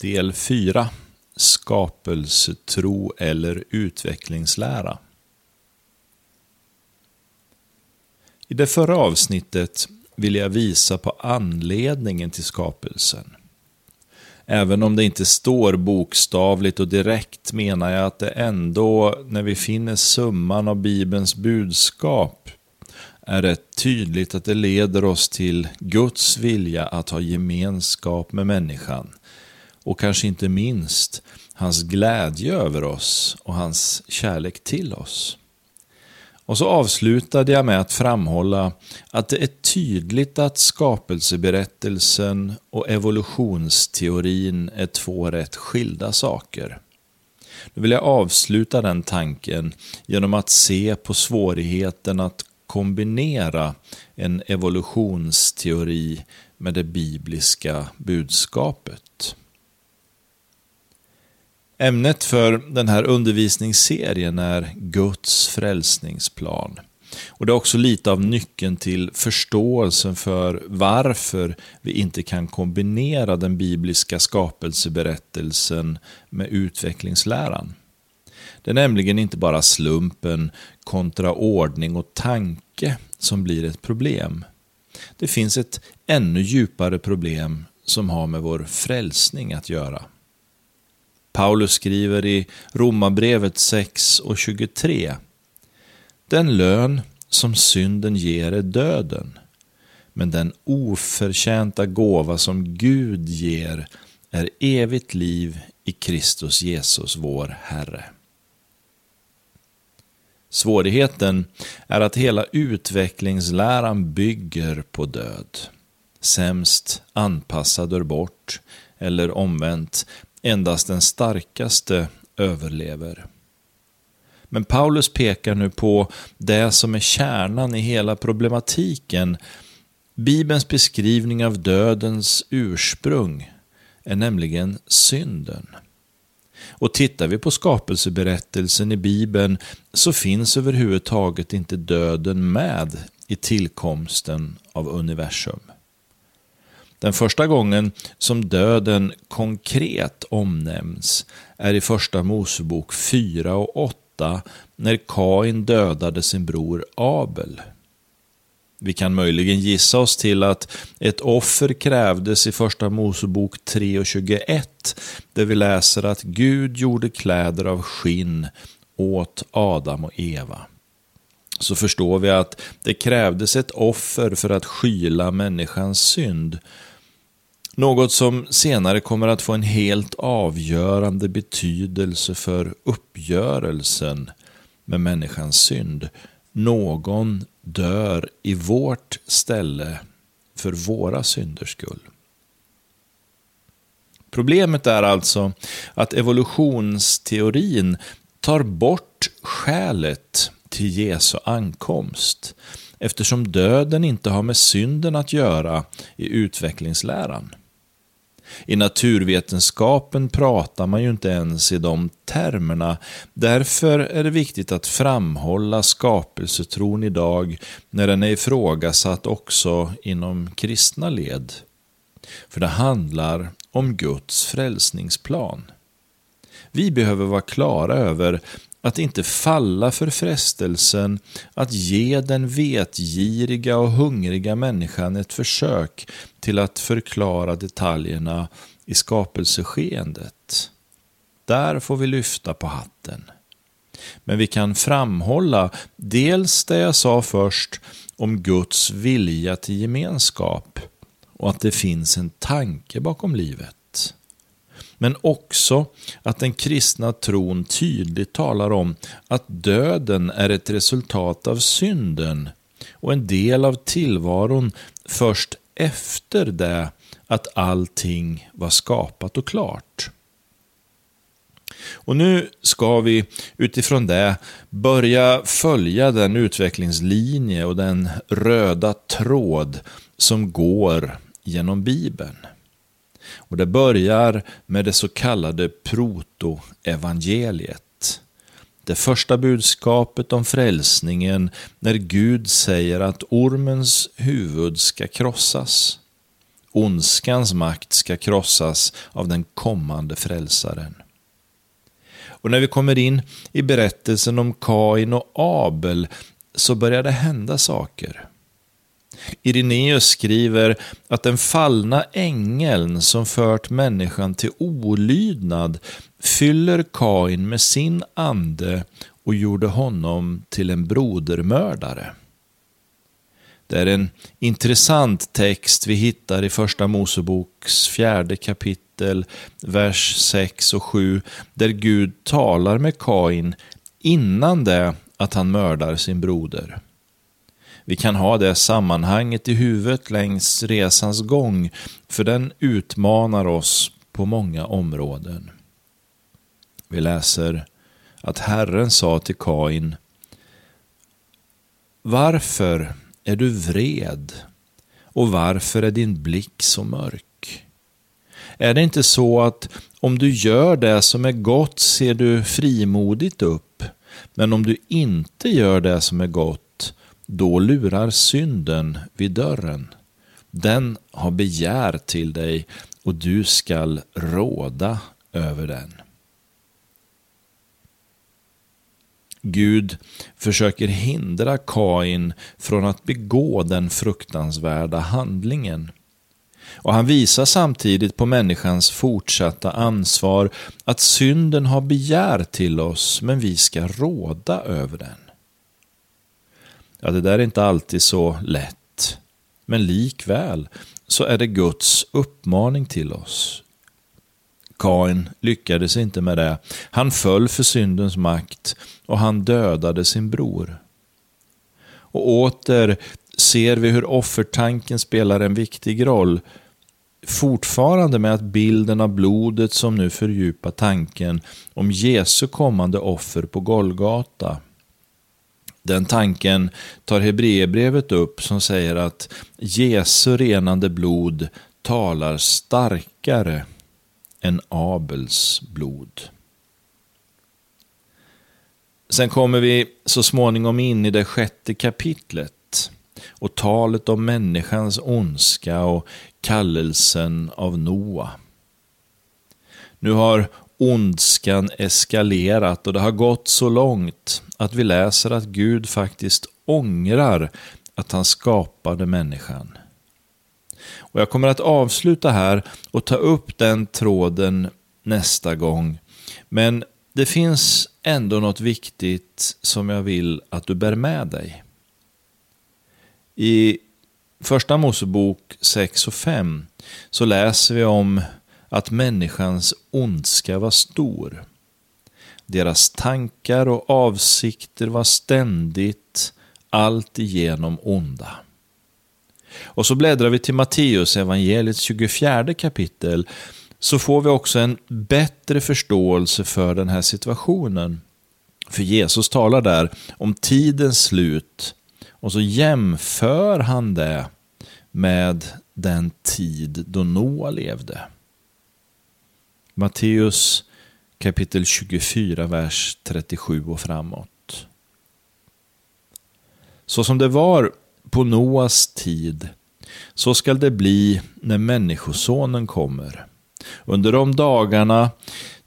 Del 4 Skapelsetro eller utvecklingslära. I det förra avsnittet vill jag visa på anledningen till skapelsen. Även om det inte står bokstavligt och direkt menar jag att det ändå, när vi finner summan av Bibelns budskap, är det tydligt att det leder oss till Guds vilja att ha gemenskap med människan och kanske inte minst hans glädje över oss och hans kärlek till oss. Och så avslutade jag med att framhålla att det är tydligt att skapelseberättelsen och evolutionsteorin är två rätt skilda saker. Nu vill jag avsluta den tanken genom att se på svårigheten att kombinera en evolutionsteori med det bibliska budskapet. Ämnet för den här undervisningsserien är Guds frälsningsplan. Och Det är också lite av nyckeln till förståelsen för varför vi inte kan kombinera den bibliska skapelseberättelsen med utvecklingsläran. Det är nämligen inte bara slumpen kontra ordning och tanke som blir ett problem. Det finns ett ännu djupare problem som har med vår frälsning att göra. Paulus skriver i Romarbrevet 6 och 23. Den lön som synden ger är döden, men den oförtjänta gåva som Gud ger är evigt liv i Kristus Jesus, vår Herre. Svårigheten är att hela utvecklingsläran bygger på död. Sämst anpassad ur bort, eller omvänt, endast den starkaste överlever. Men Paulus pekar nu på det som är kärnan i hela problematiken. Bibelns beskrivning av dödens ursprung är nämligen synden. Och tittar vi på skapelseberättelsen i Bibeln så finns överhuvudtaget inte döden med i tillkomsten av universum. Den första gången som döden konkret omnämns är i Första Mosebok 4 och 8 när Kain dödade sin bror Abel. Vi kan möjligen gissa oss till att ett offer krävdes i Första Mosebok 3 och 21 där vi läser att Gud gjorde kläder av skinn åt Adam och Eva så förstår vi att det krävdes ett offer för att skyla människans synd. Något som senare kommer att få en helt avgörande betydelse för uppgörelsen med människans synd. Någon dör i vårt ställe för våra synders skull. Problemet är alltså att evolutionsteorin tar bort skälet till Jesu ankomst eftersom döden inte har med synden att göra i utvecklingsläran. I naturvetenskapen pratar man ju inte ens i de termerna. Därför är det viktigt att framhålla skapelsetron idag när den är ifrågasatt också inom kristna led. För det handlar om Guds frälsningsplan. Vi behöver vara klara över att inte falla för frestelsen att ge den vetgiriga och hungriga människan ett försök till att förklara detaljerna i skapelseskeendet. Där får vi lyfta på hatten. Men vi kan framhålla dels det jag sa först om Guds vilja till gemenskap och att det finns en tanke bakom livet men också att den kristna tron tydligt talar om att döden är ett resultat av synden och en del av tillvaron först efter det att allting var skapat och klart. Och nu ska vi utifrån det börja följa den utvecklingslinje och den röda tråd som går genom Bibeln. Och det börjar med det så kallade protoevangeliet. Det första budskapet om frälsningen när Gud säger att ormens huvud ska krossas. ondskans makt ska krossas av den kommande frälsaren. Och när vi kommer in i berättelsen om Kain och Abel så börjar det hända saker. Ireneus skriver att den fallna ängeln som fört människan till olydnad fyller Kain med sin ande och gjorde honom till en brodermördare. Det är en intressant text vi hittar i Första Moseboks fjärde kapitel, vers 6 och 7, där Gud talar med Kain innan det att han mördar sin broder. Vi kan ha det sammanhanget i huvudet längs resans gång, för den utmanar oss på många områden. Vi läser att Herren sa till Kain, Varför är du vred och varför är din blick så mörk? Är det inte så att om du gör det som är gott ser du frimodigt upp, men om du inte gör det som är gott, då lurar synden vid dörren. Den har begär till dig och du skall råda över den. Gud försöker hindra Kain från att begå den fruktansvärda handlingen. Och han visar samtidigt på människans fortsatta ansvar att synden har begär till oss, men vi ska råda över den. Ja, det där är inte alltid så lätt, men likväl så är det Guds uppmaning till oss. Kain lyckades inte med det. Han föll för syndens makt och han dödade sin bror. Och åter ser vi hur offertanken spelar en viktig roll. Fortfarande med att bilden av blodet som nu fördjupar tanken om Jesu kommande offer på Golgata. Den tanken tar Hebreerbrevet upp som säger att Jesu renande blod talar starkare än Abels blod. Sen kommer vi så småningom in i det sjätte kapitlet och talet om människans ondska och kallelsen av Noa. Nu har ondskan eskalerat och det har gått så långt att vi läser att Gud faktiskt ångrar att han skapade människan. Och jag kommer att avsluta här och ta upp den tråden nästa gång. Men det finns ändå något viktigt som jag vill att du bär med dig. I Första Mosebok 6 och 5 så läser vi om att människans ondska var stor. Deras tankar och avsikter var ständigt alltigenom onda. Och så bläddrar vi till Matteus evangeliets 24 kapitel så får vi också en bättre förståelse för den här situationen. För Jesus talar där om tidens slut och så jämför han det med den tid då Noa levde. Matteus kapitel 24, vers 37 och framåt. Så som det var på Noas tid, så skall det bli när Människosonen kommer. Under de dagarna,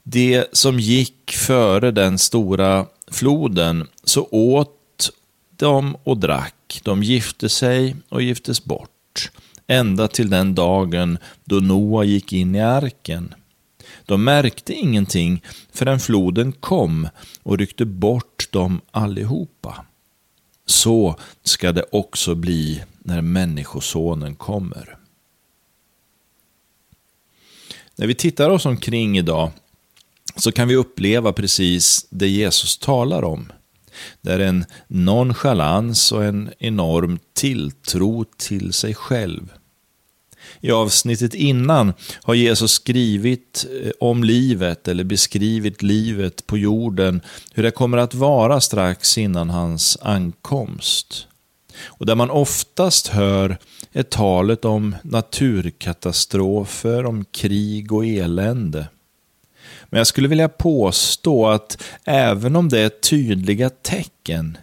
det som gick före den stora floden, så åt de och drack, de gifte sig och giftes bort, ända till den dagen då Noa gick in i arken. De märkte ingenting förrän floden kom och ryckte bort dem allihopa. Så ska det också bli när Människosonen kommer. När vi tittar oss omkring idag så kan vi uppleva precis det Jesus talar om. Det är en nonchalans och en enorm tilltro till sig själv. I avsnittet innan har Jesus skrivit eh, om livet eller beskrivit livet på jorden, hur det kommer att vara strax innan hans ankomst. Och där man oftast hör är talet om naturkatastrofer, om krig och elände. Men jag skulle vilja påstå att även om det är tydliga tecken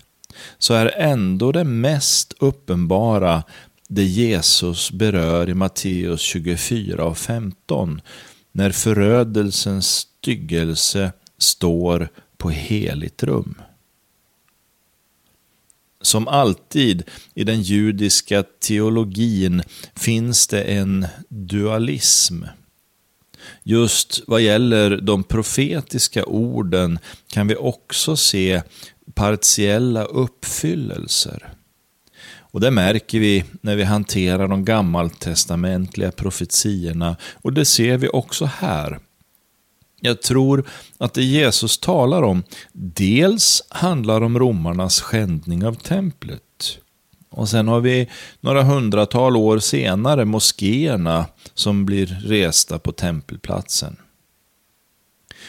så är ändå det mest uppenbara det Jesus berör i Matteus 24 och 15 när förödelsens styggelse står på heligt rum. Som alltid i den judiska teologin finns det en dualism. Just vad gäller de profetiska orden kan vi också se partiella uppfyllelser. Och det märker vi när vi hanterar de gammaltestamentliga profetiorna och det ser vi också här. Jag tror att det Jesus talar om dels handlar om romarnas skändning av templet. Och sen har vi några hundratal år senare moskéerna som blir resta på tempelplatsen.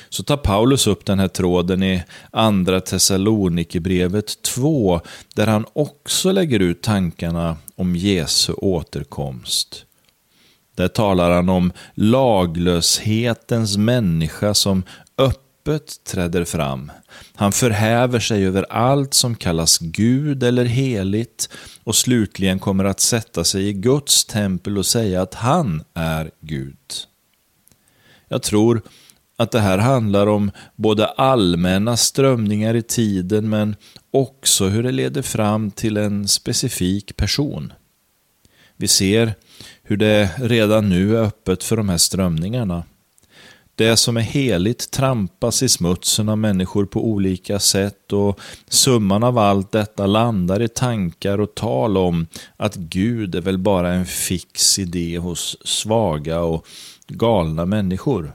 Så tar Paulus upp den här tråden i andra Thessalonikerbrevet 2, där han också lägger ut tankarna om Jesu återkomst. Där talar han om laglöshetens människa som öppet träder fram. Han förhäver sig över allt som kallas Gud eller heligt och slutligen kommer att sätta sig i Guds tempel och säga att han är Gud. Jag tror att det här handlar om både allmänna strömningar i tiden men också hur det leder fram till en specifik person. Vi ser hur det redan nu är öppet för de här strömningarna. Det som är heligt trampas i smutsen av människor på olika sätt och summan av allt detta landar i tankar och tal om att Gud är väl bara en fix idé hos svaga och galna människor.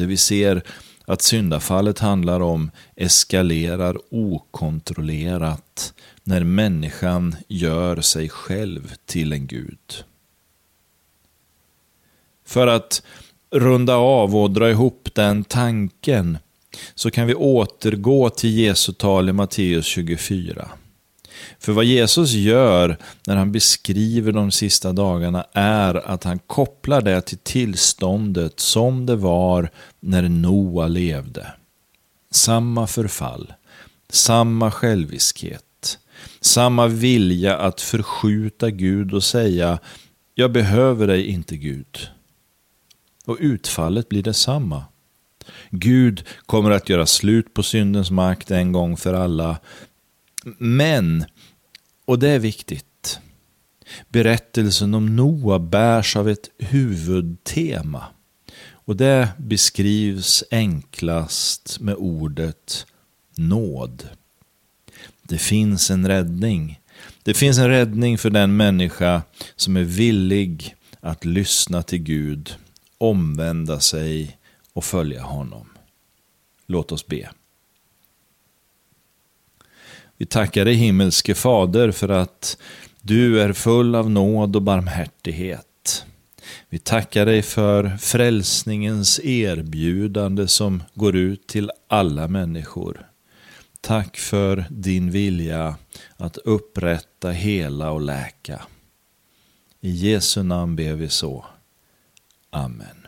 Det vi ser att syndafallet handlar om eskalerar okontrollerat när människan gör sig själv till en gud. För att runda av och dra ihop den tanken så kan vi återgå till Jesu tal i Matteus 24. För vad Jesus gör när han beskriver de sista dagarna är att han kopplar det till tillståndet som det var när Noa levde. Samma förfall, samma själviskhet, samma vilja att förskjuta Gud och säga jag behöver dig inte Gud. Och utfallet blir detsamma. Gud kommer att göra slut på syndens makt en gång för alla. Men och det är viktigt. Berättelsen om Noa bärs av ett huvudtema. Och det beskrivs enklast med ordet nåd. Det finns en räddning. Det finns en räddning för den människa som är villig att lyssna till Gud, omvända sig och följa honom. Låt oss be. Vi tackar dig himmelske Fader för att du är full av nåd och barmhärtighet. Vi tackar dig för frälsningens erbjudande som går ut till alla människor. Tack för din vilja att upprätta, hela och läka. I Jesu namn ber vi så. Amen.